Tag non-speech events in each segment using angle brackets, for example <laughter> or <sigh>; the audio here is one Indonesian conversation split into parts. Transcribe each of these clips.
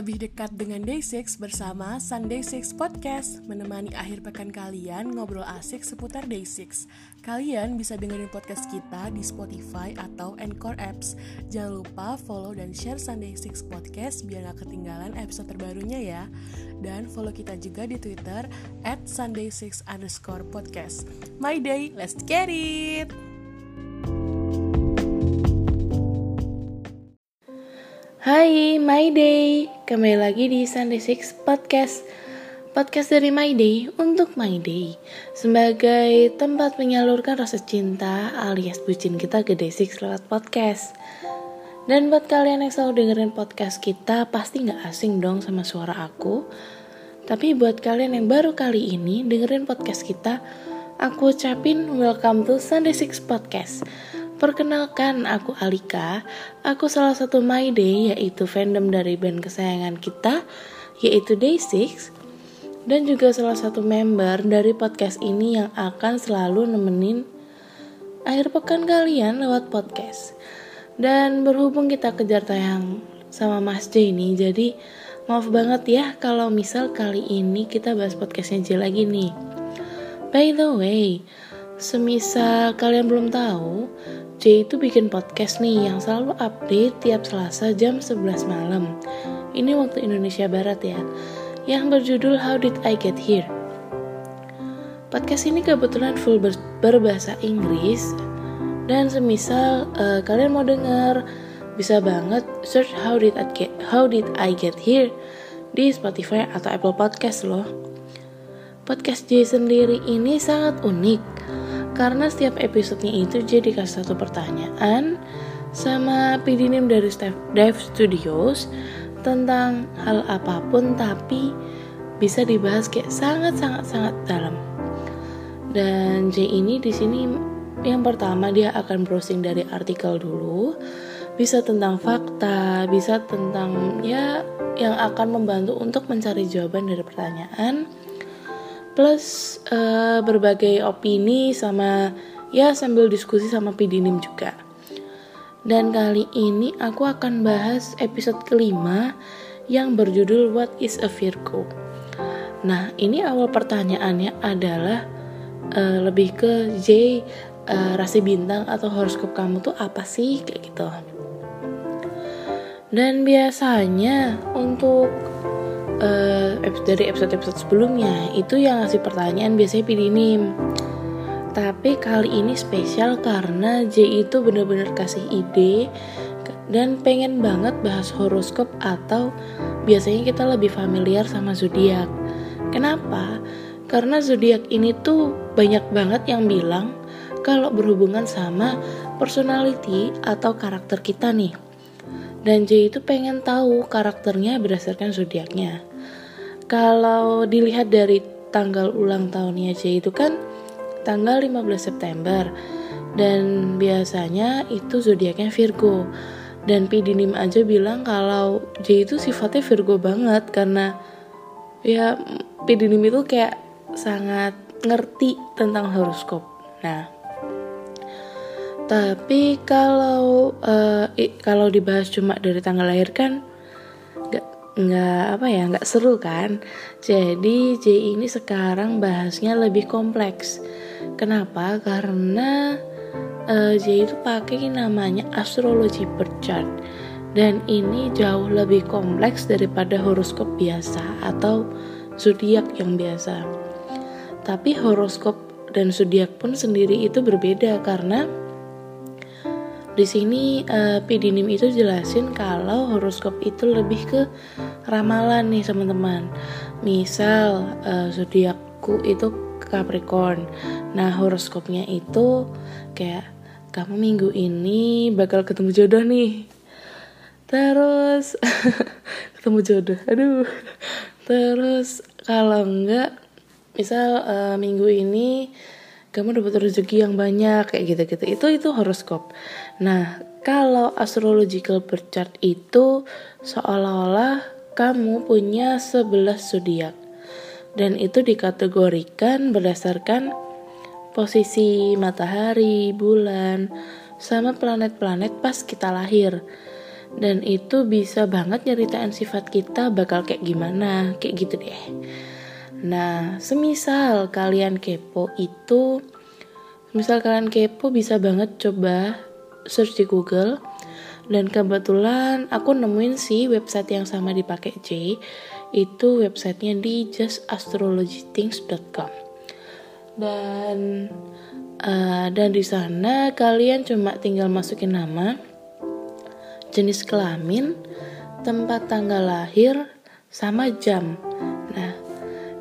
lebih dekat dengan Day6 bersama Sunday 6 Podcast. Menemani akhir pekan kalian ngobrol asik seputar Day6 Kalian bisa dengerin podcast kita di Spotify atau Anchor Apps. Jangan lupa follow dan share Sunday 6 Podcast biar gak ketinggalan episode terbarunya ya. Dan follow kita juga di Twitter at Sunday6 underscore podcast. My day, let's get it! Hai My Day, kembali lagi di Sunday Six Podcast. Podcast dari My Day untuk My Day. Sebagai tempat menyalurkan rasa cinta alias bucin kita ke Day Six lewat podcast. Dan buat kalian yang selalu dengerin podcast kita Pasti gak asing dong sama suara aku. Tapi buat kalian yang baru kali ini dengerin podcast kita Aku ucapin welcome to Sunday Six Podcast Perkenalkan, aku Alika. Aku salah satu My Day, yaitu fandom dari band kesayangan kita, yaitu Day6. Dan juga salah satu member dari podcast ini yang akan selalu nemenin akhir pekan kalian lewat podcast. Dan berhubung kita kejar tayang sama Mas J ini, jadi maaf banget ya kalau misal kali ini kita bahas podcastnya J lagi nih. By the way, semisal kalian belum tahu, J itu bikin podcast nih yang selalu update tiap Selasa jam 11 malam. Ini waktu Indonesia Barat ya. Yang berjudul How Did I Get Here? Podcast ini kebetulan full ber berbahasa Inggris dan semisal uh, kalian mau denger bisa banget search How Did I Get How Did I Get Here di Spotify atau Apple Podcast loh. Podcast J sendiri ini sangat unik karena setiap episodenya itu jadi kasih satu pertanyaan sama pidinim dari Dev Studios tentang hal apa pun tapi bisa dibahas kayak sangat sangat sangat dalam. Dan J ini di sini yang pertama dia akan browsing dari artikel dulu, bisa tentang fakta, bisa tentang ya yang akan membantu untuk mencari jawaban dari pertanyaan plus uh, berbagai opini sama ya sambil diskusi sama Pidinim juga. Dan kali ini aku akan bahas episode kelima yang berjudul What is a Virgo. Nah, ini awal pertanyaannya adalah uh, lebih ke J uh, rasi bintang atau horoskop kamu tuh apa sih kayak gitu. Dan biasanya untuk uh, dari episode-episode sebelumnya itu yang ngasih pertanyaan biasanya Pidinim tapi kali ini spesial karena J itu bener-bener kasih ide dan pengen banget bahas horoskop atau biasanya kita lebih familiar sama zodiak. Kenapa? Karena zodiak ini tuh banyak banget yang bilang kalau berhubungan sama personality atau karakter kita nih. Dan J itu pengen tahu karakternya berdasarkan zodiaknya kalau dilihat dari tanggal ulang tahunnya J itu kan tanggal 15 September. Dan biasanya itu zodiaknya Virgo. Dan Pidinim aja bilang kalau J itu sifatnya Virgo banget karena ya Pidinim itu kayak sangat ngerti tentang horoskop. Nah tapi kalau uh, kalau dibahas cuma dari tanggal lahir kan nggak apa ya nggak seru kan? Jadi J ini sekarang bahasnya lebih kompleks. Kenapa? Karena uh, J itu pakai namanya astrologi birth chart. Dan ini jauh lebih kompleks daripada horoskop biasa atau zodiak yang biasa. Tapi horoskop dan zodiak pun sendiri itu berbeda karena di sini uh, Pidinim itu jelasin kalau horoskop itu lebih ke ramalan nih teman-teman. Misal uh, zodiakku itu Capricorn. Nah, horoskopnya itu kayak kamu minggu ini bakal ketemu jodoh nih. Terus <laughs> ketemu jodoh. Aduh. Terus kalau enggak misal uh, minggu ini kamu dapat rezeki yang banyak kayak gitu-gitu. Itu itu horoskop. Nah kalau astrological birth chart itu seolah-olah kamu punya 11 zodiak. Dan itu dikategorikan berdasarkan posisi matahari, bulan, sama planet-planet pas kita lahir. dan itu bisa banget nyeritain sifat kita bakal kayak gimana kayak gitu deh nah semisal kalian kepo itu misal kalian kepo bisa banget coba search di Google. Dan kebetulan aku nemuin sih website yang sama dipakai J itu websitenya di justastrologythings.com dan uh, dan di sana kalian cuma tinggal masukin nama jenis kelamin tempat tanggal lahir sama jam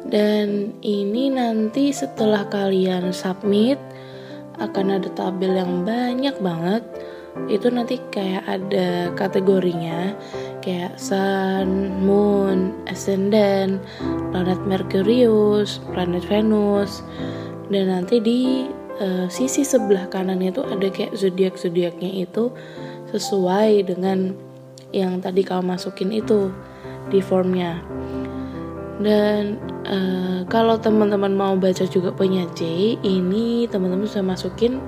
dan ini nanti setelah kalian submit akan ada tabel yang banyak banget itu nanti kayak ada kategorinya kayak Sun, Moon, Ascendant, planet Merkurius, planet Venus, dan nanti di uh, sisi sebelah kanannya itu ada kayak zodiak zodiaknya itu sesuai dengan yang tadi kau masukin itu di formnya. Dan uh, kalau teman-teman mau baca juga punya J, ini teman-teman bisa masukin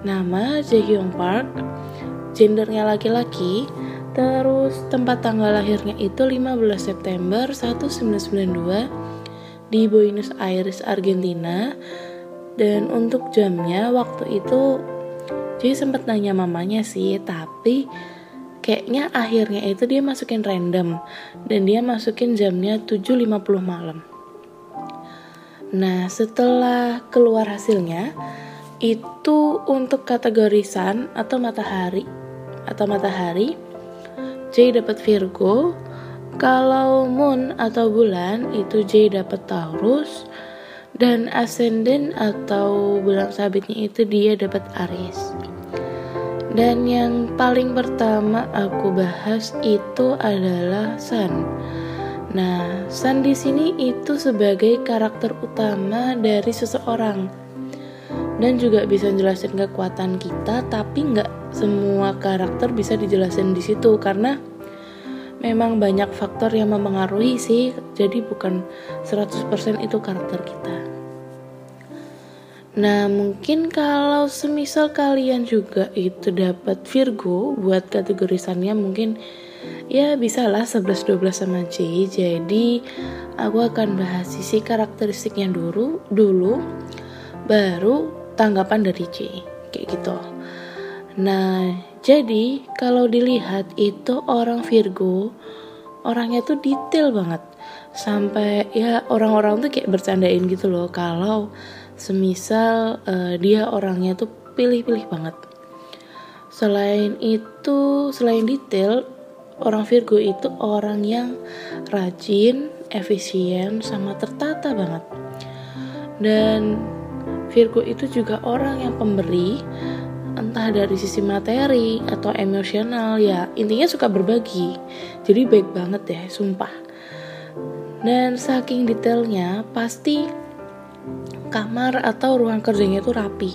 nama Jaehyung Park, gendernya laki-laki, terus tempat tanggal lahirnya itu 15 September 1992 di Buenos Aires, Argentina. Dan untuk jamnya waktu itu Jadi sempat nanya mamanya sih, tapi kayaknya akhirnya itu dia masukin random dan dia masukin jamnya 7.50 malam. Nah, setelah keluar hasilnya itu untuk kategorisan atau matahari atau matahari J dapat Virgo, kalau moon atau bulan itu J dapat Taurus dan ascendant atau bulan sabitnya itu dia dapat Aries. Dan yang paling pertama aku bahas itu adalah Sun. Nah, Sun di sini itu sebagai karakter utama dari seseorang dan juga bisa jelasin kekuatan kita, tapi nggak semua karakter bisa dijelasin di situ karena memang banyak faktor yang mempengaruhi sih, jadi bukan 100% itu karakter kita. Nah, mungkin kalau semisal kalian juga itu dapat Virgo buat kategorisannya mungkin ya bisalah 11 12 sama J. Jadi, aku akan bahas sisi karakteristiknya dulu dulu baru tanggapan dari J. Kayak gitu. Nah, jadi kalau dilihat itu orang Virgo orangnya tuh detail banget sampai ya orang-orang tuh kayak bercandain gitu loh kalau semisal uh, dia orangnya tuh pilih-pilih banget. Selain itu selain detail orang Virgo itu orang yang rajin efisien sama tertata banget. Dan Virgo itu juga orang yang pemberi entah dari sisi materi atau emosional ya intinya suka berbagi. Jadi baik banget deh sumpah. Dan saking detailnya pasti kamar atau ruang kerjanya itu rapi.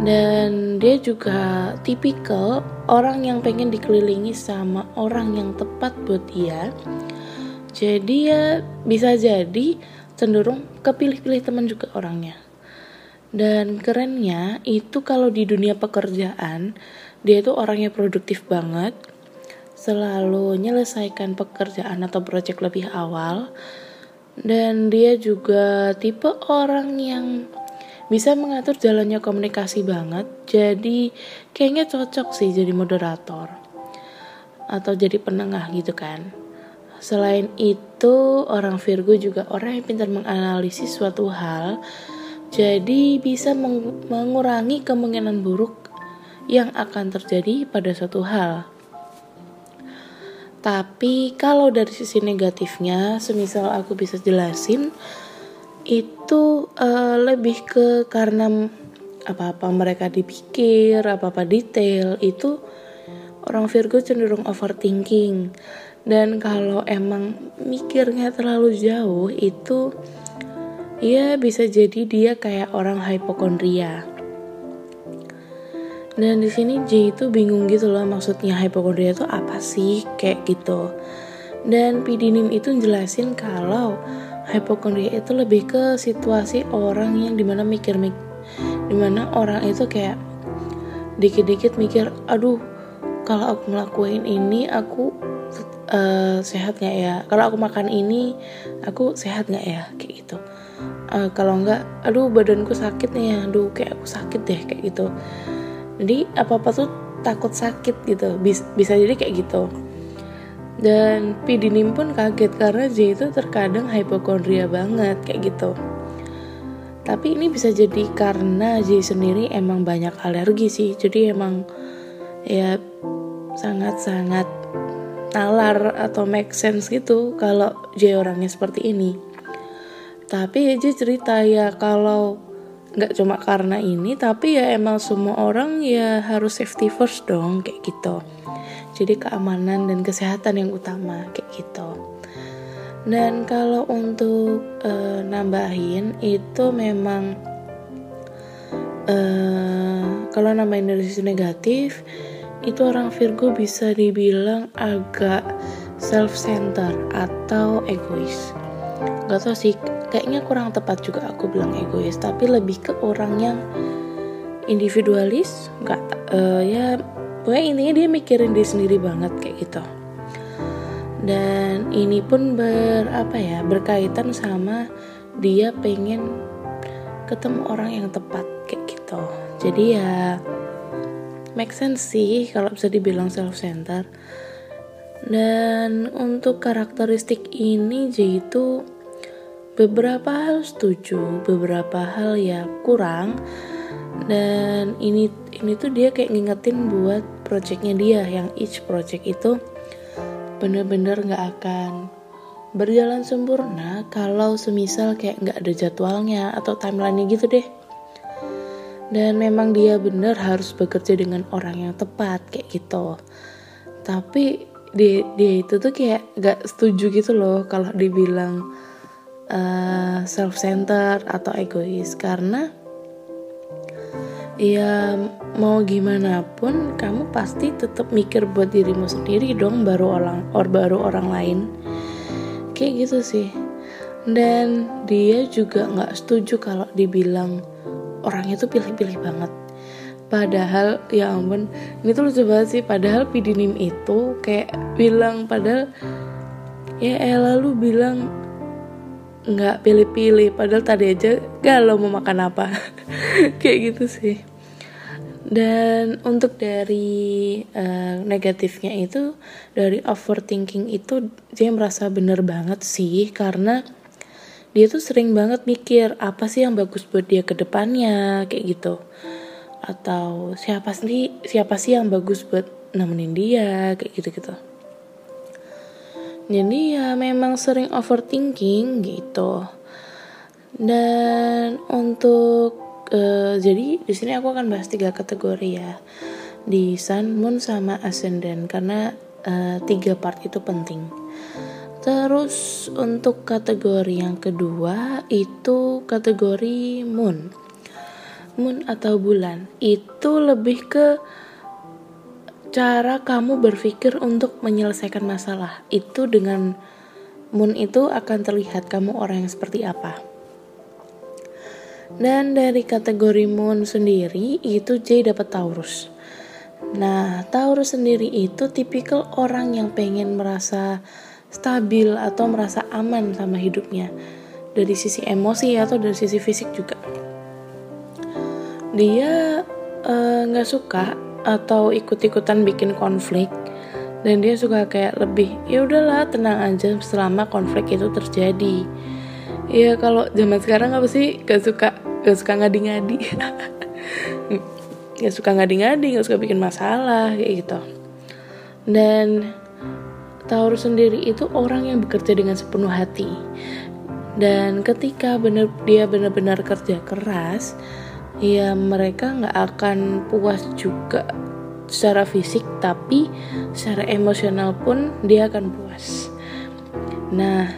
Dan dia juga tipikal orang yang pengen dikelilingi sama orang yang tepat buat dia. Jadi ya bisa jadi cenderung kepilih-pilih teman juga orangnya. Dan kerennya itu kalau di dunia pekerjaan dia itu orangnya produktif banget selalu menyelesaikan pekerjaan atau proyek lebih awal dan dia juga tipe orang yang bisa mengatur jalannya komunikasi banget. Jadi kayaknya cocok sih jadi moderator. Atau jadi penengah gitu kan. Selain itu orang Virgo juga orang yang pintar menganalisis suatu hal. Jadi bisa mengurangi kemungkinan buruk yang akan terjadi pada suatu hal tapi kalau dari sisi negatifnya, semisal aku bisa jelasin, itu uh, lebih ke karena apa-apa mereka dipikir, apa-apa detail, itu orang Virgo cenderung overthinking. Dan kalau emang mikirnya terlalu jauh, itu ya bisa jadi dia kayak orang hipokondria dan di sini J itu bingung gitu loh maksudnya hipokondria itu apa sih? Kayak gitu. Dan Pidinim itu jelasin kalau hipokondria itu lebih ke situasi orang yang di mana mikir mik di mana orang itu kayak dikit-dikit mikir aduh kalau aku ngelakuin ini aku uh, sehat nggak ya? Kalau aku makan ini aku sehat nggak ya? Kayak gitu. Uh, kalau nggak aduh badanku sakit nih ya aduh kayak aku sakit deh kayak gitu jadi apa apa tuh takut sakit gitu. Bisa, bisa jadi kayak gitu. Dan Pidinim pun kaget karena J itu terkadang hipokondria banget kayak gitu. Tapi ini bisa jadi karena J sendiri emang banyak alergi sih. Jadi emang ya sangat-sangat nalar atau make sense gitu kalau J orangnya seperti ini. Tapi J cerita ya kalau nggak cuma karena ini tapi ya emang semua orang ya harus safety first dong kayak gitu. Jadi keamanan dan kesehatan yang utama kayak gitu. Dan kalau untuk uh, nambahin itu memang uh, kalau nambahin dari sisi negatif itu orang Virgo bisa dibilang agak self center atau egois. Gak tau sih kayaknya kurang tepat juga aku bilang egois tapi lebih ke orang yang individualis nggak uh, ya pokoknya intinya dia mikirin diri sendiri banget kayak gitu. Dan ini pun ber apa ya berkaitan sama dia pengen ketemu orang yang tepat kayak gitu. Jadi ya make sense sih kalau bisa dibilang self center dan untuk karakteristik ini J itu beberapa hal setuju beberapa hal ya kurang. Dan ini ini tuh dia kayak ngingetin buat projectnya dia yang each project itu bener-bener nggak akan berjalan sempurna kalau semisal kayak nggak ada jadwalnya atau timelinenya gitu deh. Dan memang dia bener harus bekerja dengan orang yang tepat kayak gitu. Tapi dia, dia itu tuh kayak gak setuju gitu loh kalau dibilang uh, eh, self center atau egois. Karena ya mau gimana pun kamu pasti tetap mikir buat dirimu sendiri dong baru orang or baru orang lain. Kayak gitu sih. Dan dia juga nggak setuju kalau dibilang orangnya tuh pilih-pilih banget. Padahal ya ampun ini tuh lucu banget sih. Padahal pidinim itu kayak bilang padahal ya Ella lu bilang nggak pilih-pilih padahal tadi aja galau mau makan apa. <laughs> Kayak gitu sih. Dan untuk dari uh, negatifnya itu dari overthinking itu dia merasa bener banget sih karena dia tuh sering banget mikir apa sih yang bagus buat dia ke depannya kayak gitu. Atau siapa sih siapa sih yang bagus buat nemenin dia kayak gitu gitu jadi ya memang sering overthinking gitu dan untuk uh, jadi di sini aku akan bahas tiga kategori ya di Sun, Moon sama Ascendant karena uh, tiga part itu penting. Terus untuk kategori yang kedua itu kategori Moon. Moon atau bulan itu lebih ke cara kamu berpikir untuk menyelesaikan masalah itu dengan moon itu akan terlihat kamu orang yang seperti apa. Dan dari kategori moon sendiri itu J dapat Taurus. Nah Taurus sendiri itu tipikal orang yang pengen merasa stabil atau merasa aman sama hidupnya. Dari sisi emosi atau dari sisi fisik juga. Dia eh, nggak uh, suka atau ikut-ikutan bikin konflik. Dan dia suka kayak lebih ya udahlah tenang aja selama konflik itu terjadi. Ya kalau zaman sekarang apa sih? Gak suka gak suka ngadi-ngadi. <laughs> Gak suka ngadi-ngadi gak suka bikin masalah kayak gitu. Dan Taurus sendiri itu orang yang bekerja dengan sepenuh hati. Dan ketika bener dia benar-benar kerja keras ya mereka nggak akan puas juga secara fisik tapi secara emosional pun dia akan puas. Nah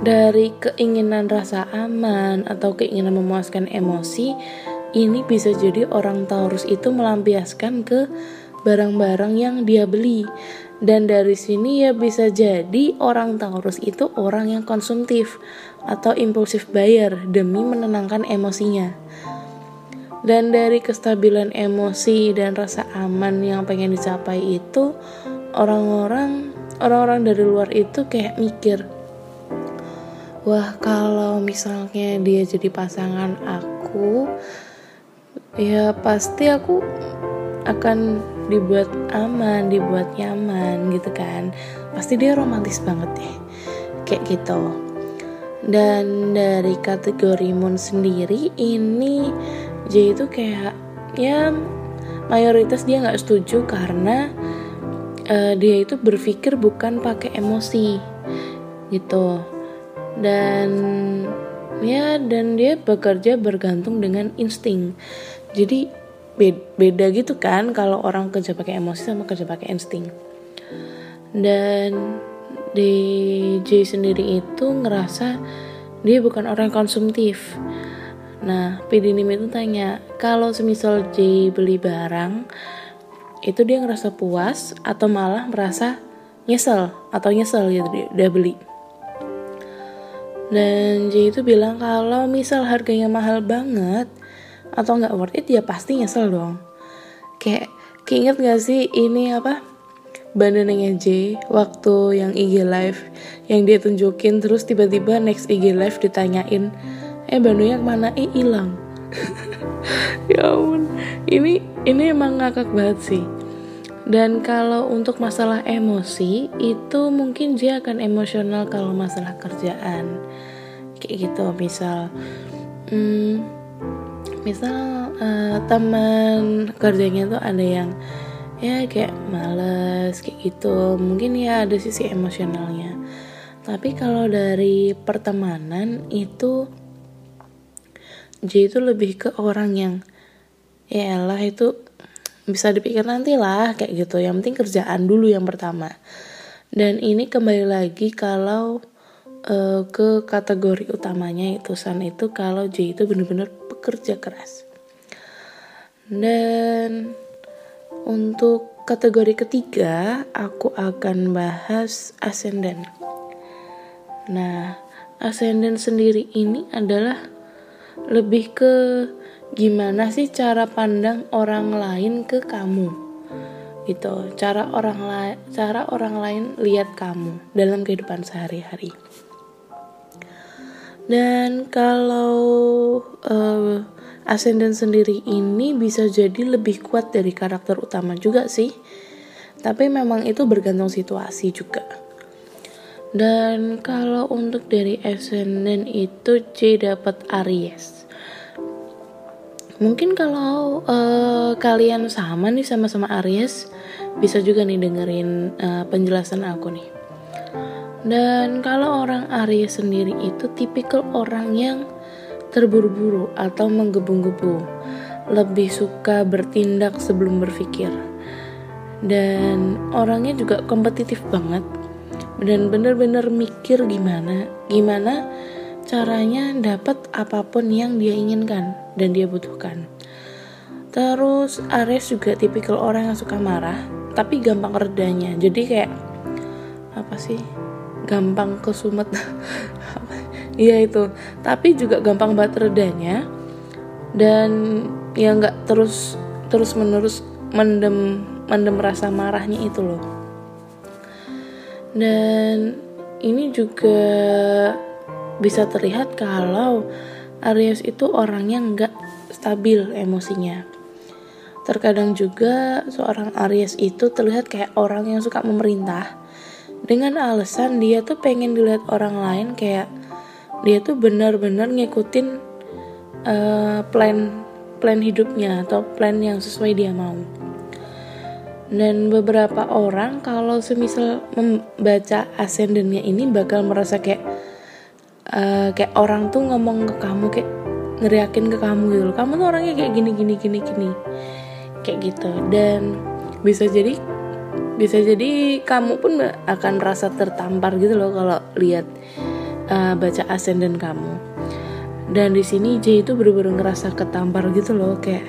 dari keinginan rasa aman atau keinginan memuaskan emosi ini bisa jadi orang Taurus itu melampiaskan ke barang-barang yang dia beli. Dan dari sini ya bisa jadi orang Taurus itu orang yang konsumtif atau impulsif buyer demi menenangkan emosinya dan dari kestabilan emosi dan rasa aman yang pengen dicapai itu orang-orang orang-orang dari luar itu kayak mikir wah kalau misalnya dia jadi pasangan aku ya pasti aku akan dibuat aman, dibuat nyaman gitu kan. Pasti dia romantis banget ya. Kayak gitu. Dan dari kategori Moon sendiri ini J itu kayak ya mayoritas dia nggak setuju karena uh, dia itu berpikir bukan pakai emosi gitu. Dan ya dan dia bekerja bergantung dengan insting. Jadi beda gitu kan kalau orang kerja pakai emosi sama kerja pakai insting. Dan DJ sendiri itu ngerasa dia bukan orang konsumtif nah Pidinim itu tanya kalau semisal J beli barang itu dia ngerasa puas atau malah merasa nyesel atau nyesel gitu dia udah beli? Dan J itu bilang kalau misal harganya mahal banget atau nggak worth it ya pasti nyesel dong. Kayak keinget gak sih ini apa bandananya J waktu yang IG live yang dia tunjukin terus tiba-tiba next IG live ditanyain eh bandonya ke mana eh hilang. <laughs> Ya ampun. Ini ini emang ngakak banget sih. Dan kalau untuk masalah emosi itu mungkin dia akan emosional kalau masalah kerjaan. Kayak gitu misal hmm, misal uh, teman kerjanya tuh ada yang ya kayak males kayak gitu. Mungkin ya ada sisi emosionalnya. Tapi kalau dari pertemanan itu J itu lebih ke orang yang ya lah itu bisa dipikir nanti lah kayak gitu yang penting kerjaan dulu yang pertama dan ini kembali lagi kalau uh, ke kategori utamanya itu san itu kalau J itu bener-bener bekerja keras. Dan untuk kategori ketiga, aku akan bahas ascendant. Nah, ascendant sendiri ini adalah lebih ke gimana sih cara pandang orang lain ke kamu gitu cara orang lain cara orang lain lihat kamu dalam kehidupan sehari-hari dan kalau uh, ascendant sendiri ini bisa jadi lebih kuat dari karakter utama juga sih. Tapi memang itu bergantung situasi juga. Dan kalau untuk dari ascendant itu C dapat Aries. Mungkin kalau uh, kalian sama nih sama-sama Aries, bisa juga nih dengerin uh, penjelasan aku nih. Dan kalau orang Aries sendiri itu tipikal orang yang terburu-buru atau menggebu-gebu, lebih suka bertindak sebelum berpikir. Dan orangnya juga kompetitif banget dan bener-bener mikir gimana gimana caranya dapat apa pun yang dia inginkan dan dia butuhkan. Terus Aries juga tipikal orang yang suka marah tapi gampang redanya. Jadi kayak apa sih? gampang kesumet <laughs> iya itu tapi juga gampang banget redanya dan ya nggak terus terus menerus mendem mendem rasa marahnya itu loh dan ini juga bisa terlihat kalau Aries itu orangnya nggak stabil emosinya. Terkadang juga seorang Aries itu terlihat kayak orang yang suka memerintah. Dengan alasan dia tuh pengen dilihat orang lain kayak dia tuh benar-benar ngikutin uh, plan plan hidupnya atau plan yang sesuai dia mau. Dan beberapa orang kalau semisal membaca ascendennya ini bakal merasa kayak uh, kayak orang tuh ngomong ke kamu kayak ngeriakin ke kamu gitu loh. Kamu tuh orangnya kayak gini gini gini gini. Kayak gitu. Dan bisa jadi bisa jadi kamu pun akan merasa tertampar gitu loh kalau lihat uh, baca ascendant kamu. Dan di sini J itu bener-bener ngerasa ketampar gitu loh. Kayak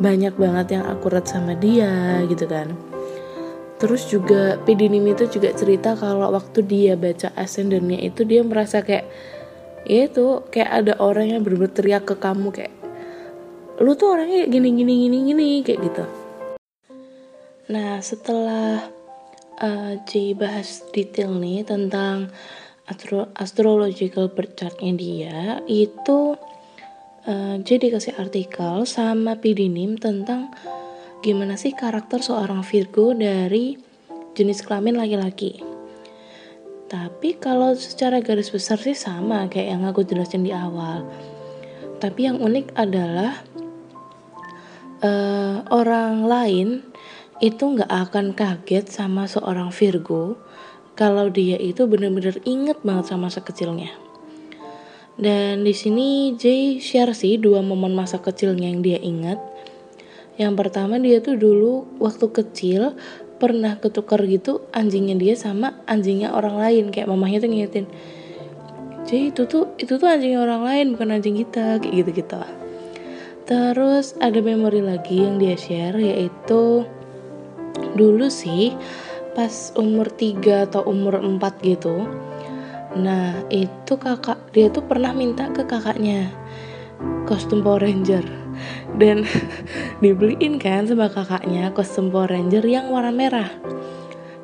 banyak banget yang akurat sama dia gitu kan terus juga Pidinim itu juga cerita kalau waktu dia baca ascendantnya itu dia merasa kayak ya itu kayak ada orang yang bener-bener teriak ke kamu kayak lu tuh orangnya gini gini gini gini kayak gitu. Nah setelah uh, J bahas detail nih tentang astro astrological birth chartnya dia itu uh, J dikasih artikel sama Pidinim tentang gimana sih karakter seorang Virgo dari jenis kelamin laki-laki. Tapi kalau secara garis besar sih sama kayak yang aku jelasin di awal. Tapi yang unik adalah uh, orang lain itu nggak akan kaget sama seorang Virgo kalau dia itu bener-bener inget banget sama masa kecilnya. Dan di sini Jay share sih dua momen masa kecilnya yang dia ingat. Yang pertama dia tuh dulu waktu kecil pernah ketukar gitu anjingnya dia sama anjingnya orang lain. Kayak mamahnya tuh ngingetin jadi itu tuh itu tuh anjingnya orang lain bukan anjing kita kayak gitu gitu terus ada memori lagi yang dia share yaitu dulu sih pas umur 3 atau umur 4 gitu nah itu kakak dia tuh pernah minta ke kakaknya kostum Power Ranger dan <laughs> dibeliin kan sama kakaknya kostum Power Ranger yang warna merah.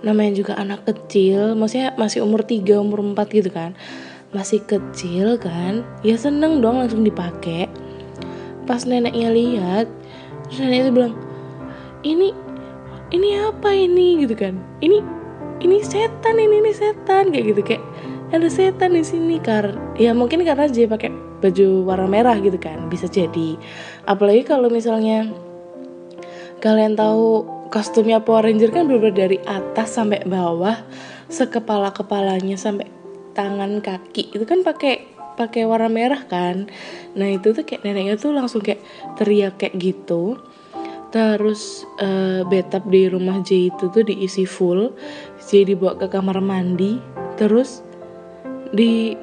Namanya juga anak kecil maksudnya masih umur 3 umur 4 gitu kan. Masih kecil kan ya seneng dong langsung dipakai. Pas neneknya lihat terus neneknya bilang ini ini apa ini? gitu kan. Ini ini setan ini ini setan. Kayak gitu kayak ada setan di sini kar. Ya mungkin karena dia pakai baju warna merah gitu kan bisa jadi. Apalagi kalau misalnya kalian tahu kostumnya Power Ranger kan bener dari atas sampai bawah sekepala kepalanya sampai tangan kaki itu kan pakai pakai warna merah kan. Nah itu tuh kayak neneknya tuh langsung kayak teriak kayak gitu. Terus uh, betap di rumah J itu tuh diisi full J dibawa ke kamar mandi terus di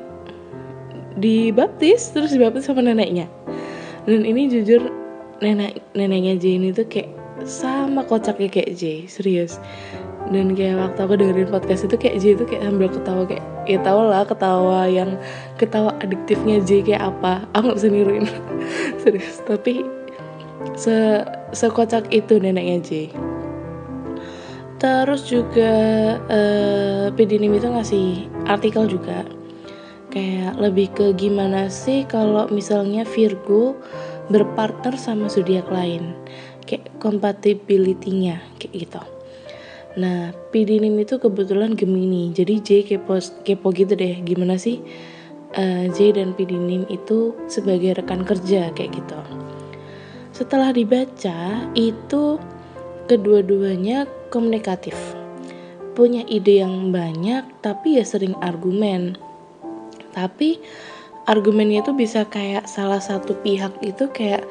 dibaptis terus dibaptis sama neneknya. Dan ini jujur nenek neneknya J ini tuh kayak sama kocaknya kayak J serius. Dan kayak waktu aku dengerin podcast itu kayak J itu kayak sambil ketawa kayak ya tau lah ketawa yang ketawa adiktifnya J kayak apa. Aku nggak bisa niruin. <laughs> Serius tapi se sekocak itu neneknya J terus juga uh, Pidinim itu ngasih artikel juga kayak lebih ke gimana sih kalau misalnya Virgo berpartner sama zodiak lain? Kayak compatibility-nya kayak gitu. Nah Pidinim itu kebetulan Gemini. Jadi J kepo kepo gitu deh gimana sih uh, J dan Pidinim itu sebagai rekan kerja kayak gitu. Setelah dibaca itu kedua-duanya komunikatif. Punya ide yang banyak tapi ya sering argumen tapi argumennya itu bisa kayak salah satu pihak itu kayak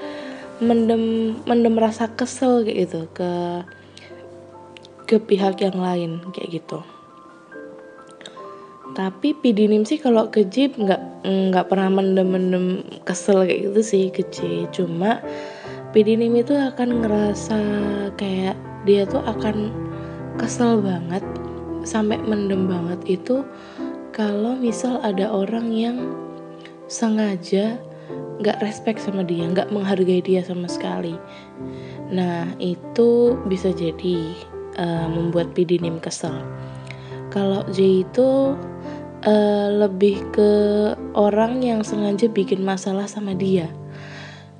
mendem mendem rasa kesel kayak gitu ke ke pihak yang lain kayak gitu. Tapi pidinim sih kalau ke Jeep nggak nggak pernah mendem mendem kesel kayak gitu sih ke J cuma pidinim itu akan ngerasa kayak dia tuh akan kesel banget sampai mendem banget itu kalau misal ada orang yang sengaja nggak respect sama dia, nggak menghargai dia sama sekali. Nah itu bisa jadi uh, membuat Pidinim kesel. Kalau J itu uh, lebih ke orang yang sengaja bikin masalah sama dia.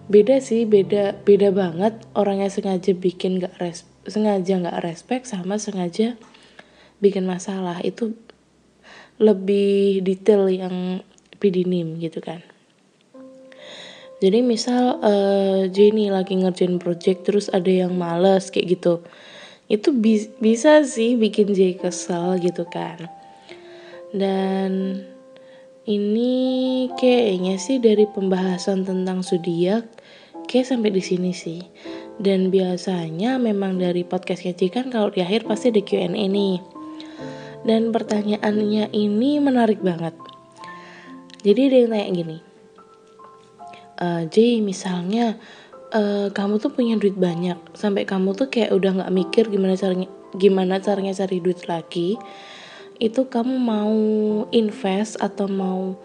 Beda sih, beda beda banget orang yang sengaja bikin nggak res sengaja nggak respect sama sengaja bikin masalah itu lebih detail yang pidinim gitu kan. Jadi misal uh, Jenny lagi ngerjain project terus ada yang males kayak gitu. Itu bi bisa sih bikin J kesel gitu kan. Dan ini kayaknya sih dari pembahasan tentang zodiak kayak sampai di sini sih. Dan biasanya memang dari podcast kecil kan kalau di akhir pasti ada Q&A nih dan pertanyaannya ini menarik banget. Jadi ada yang tanya gini, e, J misalnya uh, kamu tuh punya duit banyak sampai kamu tuh kayak udah nggak mikir gimana caranya gimana caranya cari duit lagi itu kamu mau invest atau mau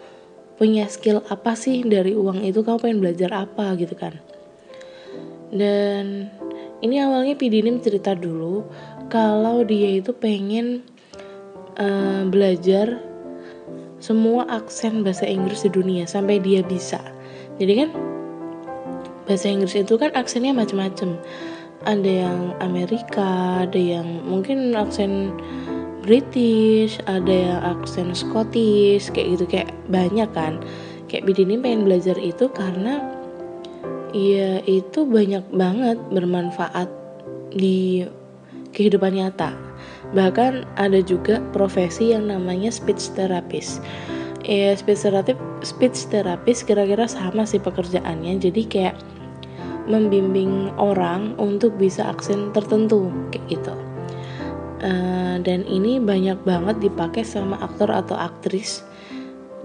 punya skill apa sih dari uang itu? Kamu pengen belajar apa? Gitu kan. Dan ini awalnya Pidinim cerita dulu kalau dia itu pengen uh, belajar semua aksen bahasa Inggris di dunia sampai dia bisa. Jadi kan bahasa Inggris itu kan aksennya macam-macam. Ada yang Amerika, ada yang mungkin aksen British, ada yang aksen Scottish, kayak gitu kayak banyak kan. Kayak Bidini pengen belajar itu karena ya itu banyak banget bermanfaat di kehidupan nyata. Bahkan ada juga profesi yang namanya speech therapist. Ya, speech therapist, speech therapist kira-kira sama sih pekerjaannya. Jadi kayak membimbing orang untuk bisa aksen tertentu kayak gitu. Uh, dan ini banyak banget dipakai sama aktor atau aktris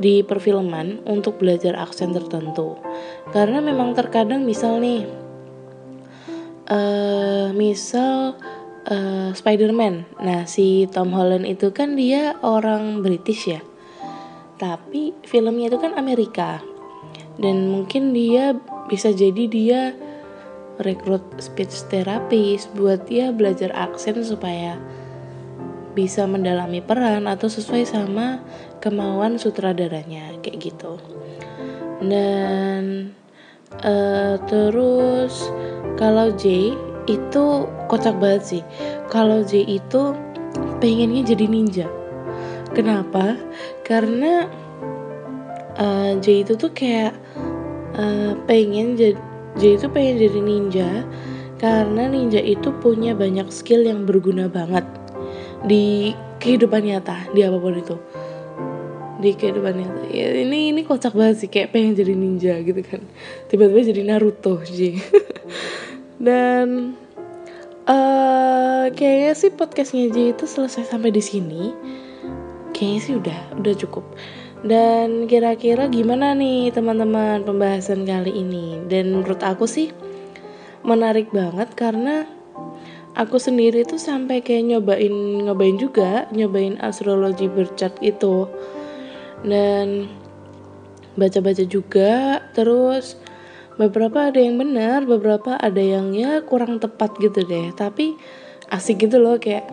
di perfilman untuk belajar aksen tertentu karena memang terkadang misal nih uh, misal uh, Spider-Man. Nah, si Tom Holland itu kan dia orang British ya. Tapi filmnya itu kan Amerika. Dan mungkin dia bisa jadi dia rekrut speech therapist buat dia belajar aksen supaya bisa mendalami peran atau sesuai sama kemauan sutradaranya kayak gitu. Dan uh, terus kalau Jay itu kocak banget sih. Kalau J itu pengennya jadi ninja. Kenapa? Karena uh, J itu tuh kayak uh, pengen J itu pengen jadi ninja karena ninja itu punya banyak skill yang berguna banget di kehidupan nyata di apa pun itu. Di kehidupan nyata. Ya ini ini kocak banget sih kayak pengen jadi ninja gitu kan. Tiba-tiba jadi Naruto J <laughs> dan uh, kayaknya sih podcastnya J itu selesai sampai di sini. Kayaknya sih udah udah cukup. Dan kira-kira gimana nih teman-teman pembahasan kali ini? Dan menurut aku sih menarik banget karena aku sendiri tuh sampai kayak nyobain nyobain juga nyobain astrologi bercat itu. Dan baca-baca juga terus beberapa ada yang benar beberapa ada yang ya kurang tepat gitu deh. Tapi asik gitu loh kayak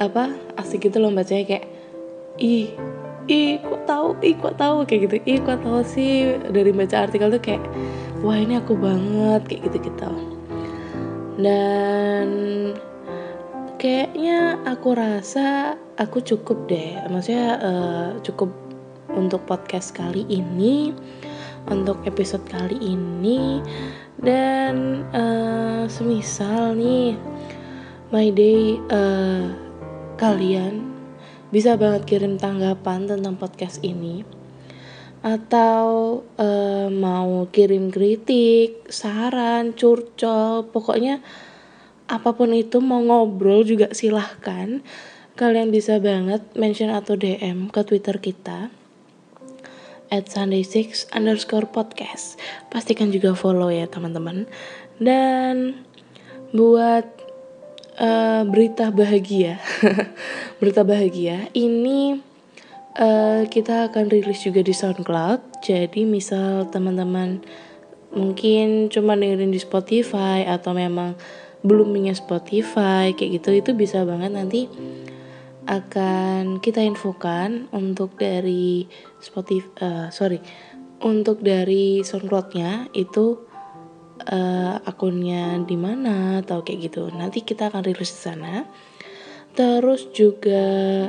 apa asik gitu loh bacanya kayak ih ih kok tahu ih kok tahu kayak gitu. Ih kok tahu sih? Dari baca artikel tuh kayak wah ini aku banget kayak gitu gitu dan kayaknya aku rasa aku cukup deh. Maksudnya uh, cukup untuk podcast kali ini untuk episode kali ini. Dan uh, semisal nih my day uh, kalian bisa banget kirim tanggapan tentang podcast ini. Atau uh, mau kirim kritik, saran, curcol, pokoknya apa pun itu mau ngobrol juga silahkan. Kalian bisa banget mention atau DM ke Twitter kita at sunday6 underscore podcast. Pastikan juga follow ya teman-teman. Dan buat uh, berita bahagia <laughs> berita bahagia ini uh, kita akan rilis juga di SoundCloud. Jadi misal teman-teman mungkin cuma dengerin di Spotify atau memang belum punya Spotify kayak gitu itu bisa banget nanti akan kita infokan untuk dari Spotify uh, sorry untuk dari SoundCloud-nya itu uh, akunnya di mana atau kayak gitu. Nanti kita akan rilis di sana. Terus juga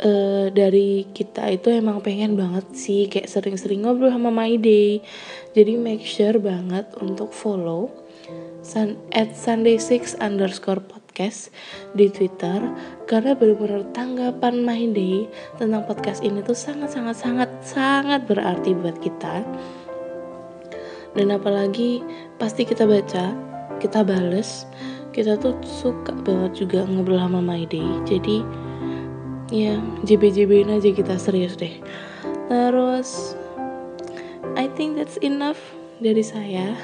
uh, dari kita itu emang pengen banget sih kayak sering-sering ngobrol sama My Day. Jadi make sure banget untuk follow sun, at sunday6 underscore podcast di Twitter karena benar-benar tanggapan My tentang podcast ini tuh sangat sangat berarti buat kita. Dan apalagi pasti kita baca kita bales kita tuh suka banget juga ngobrol sama My jadi ya JB-JB aja kita serius deh. Terus I think that's enough dari saya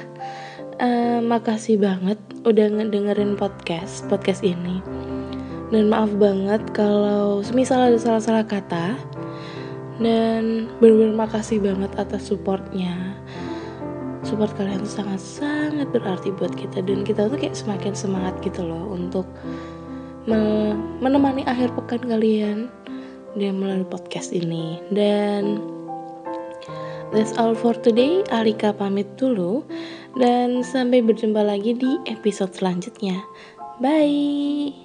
uh, makasih banget udah ngedengerin podcast podcast ini. Dan maaf banget kalau semisal ada salah-salah kata. Dan benar-benar makasih banget atas supportnya. Support kalian tuh sangat sangat berarti buat kita. Dan kita tuh kayak semakin semangat gitu loh untuk me menemani akhir pekan kalian dan melalui podcast ini. Dan that's all for today. Alika pamit dulu dan sampai berjumpa lagi di episode selanjutnya. Bye